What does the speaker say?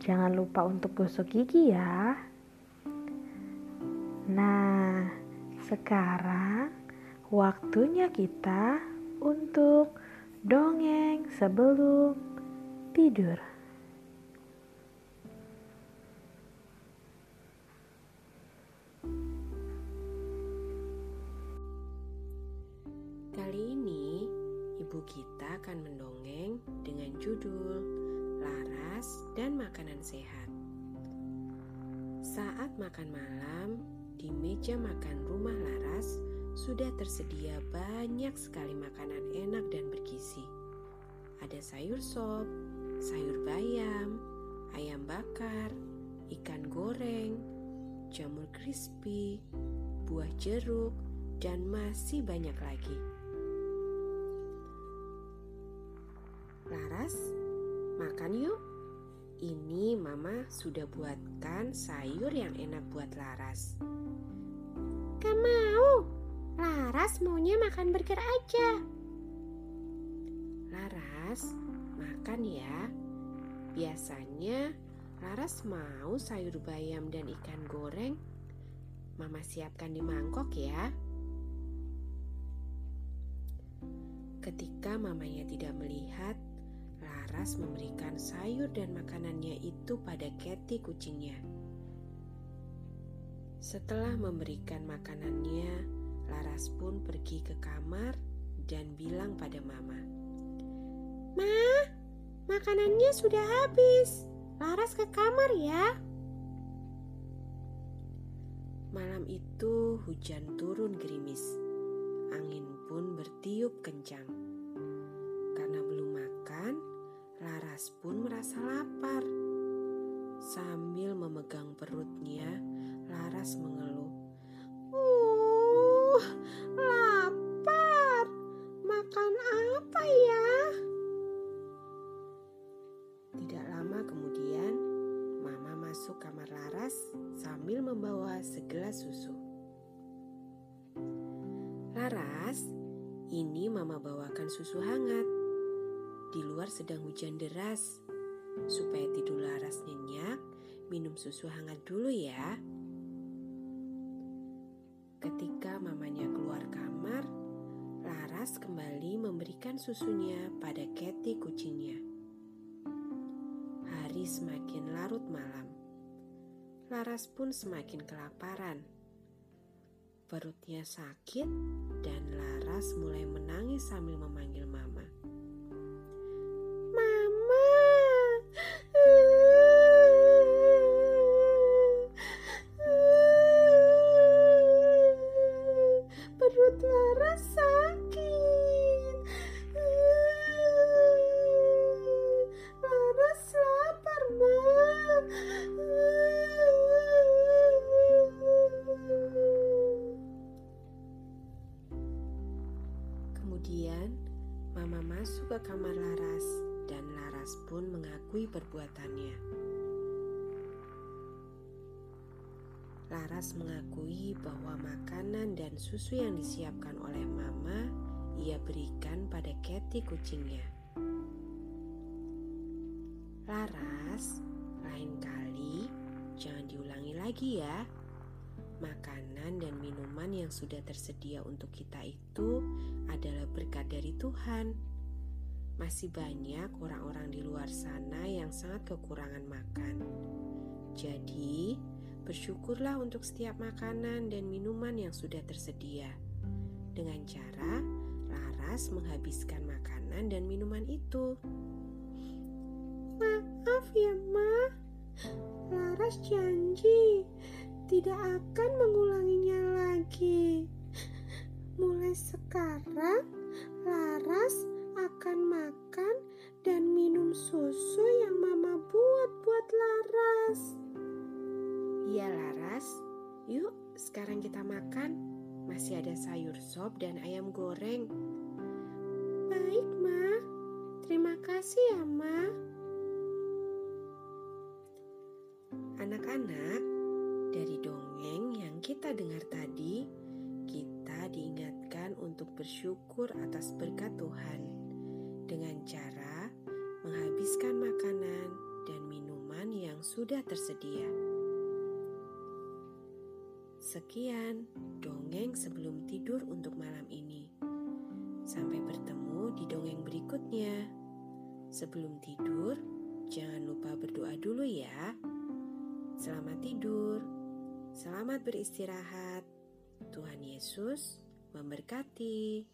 jangan lupa untuk gosok gigi ya. Nah, sekarang waktunya kita untuk dongeng sebelum tidur. Kali ini ibu kita akan mendongeng dengan judul Laras dan Makanan Sehat. Saat makan malam, di meja makan rumah Laras sudah tersedia banyak sekali makanan enak dan bergizi. Ada sayur sop, sayur bayam, ayam bakar, ikan goreng, jamur crispy, buah jeruk, dan masih banyak lagi. Laras, makan yuk. Ini mama sudah buatkan sayur yang enak buat Laras. Gak mau. Laras maunya makan burger aja. Laras, makan ya. Biasanya Laras mau sayur bayam dan ikan goreng. Mama siapkan di mangkok ya. Ketika mamanya tidak Laras memberikan sayur dan makanannya itu pada Kathy kucingnya. Setelah memberikan makanannya, Laras pun pergi ke kamar dan bilang pada Mama, Ma, makanannya sudah habis. Laras ke kamar ya. Malam itu hujan turun gerimis. Angin pun bertiup kencang. Laras pun merasa lapar. Sambil memegang perutnya, Laras mengeluh. Uh, lapar. Makan apa ya? Tidak lama kemudian, Mama masuk kamar Laras sambil membawa segelas susu. Laras, ini Mama bawakan susu hangat. Di luar sedang hujan deras. Supaya tidur Laras nyenyak, minum susu hangat dulu ya. Ketika mamanya keluar kamar, Laras kembali memberikan susunya pada Kathy kucingnya. Hari semakin larut malam. Laras pun semakin kelaparan. Perutnya sakit dan Laras mulai menangis sambil memanggil Kemudian, mama masuk ke kamar Laras dan Laras pun mengakui perbuatannya. Laras mengakui bahwa makanan dan susu yang disiapkan oleh mama ia berikan pada Kathy kucingnya. Laras, lain kali jangan diulangi lagi ya. Makanan dan minuman yang sudah tersedia untuk kita itu adalah berkat dari Tuhan. Masih banyak orang-orang di luar sana yang sangat kekurangan makan. Jadi, bersyukurlah untuk setiap makanan dan minuman yang sudah tersedia. Dengan cara Laras menghabiskan makanan dan minuman itu. Maaf ya, Ma. Laras janji tidak akan mengulanginya lagi. Mulai sekarang, Laras akan makan dan minum susu yang Mama buat buat Laras. Laras. Yuk, sekarang kita makan. Masih ada sayur sop dan ayam goreng. Baik, Ma. Terima kasih ya, Ma. Anak-anak, dari dongeng yang kita dengar tadi, kita diingatkan untuk bersyukur atas berkat Tuhan dengan cara menghabiskan makanan dan minuman yang sudah tersedia. Sekian dongeng sebelum tidur untuk malam ini. Sampai bertemu di dongeng berikutnya. Sebelum tidur, jangan lupa berdoa dulu ya. Selamat tidur, selamat beristirahat. Tuhan Yesus memberkati.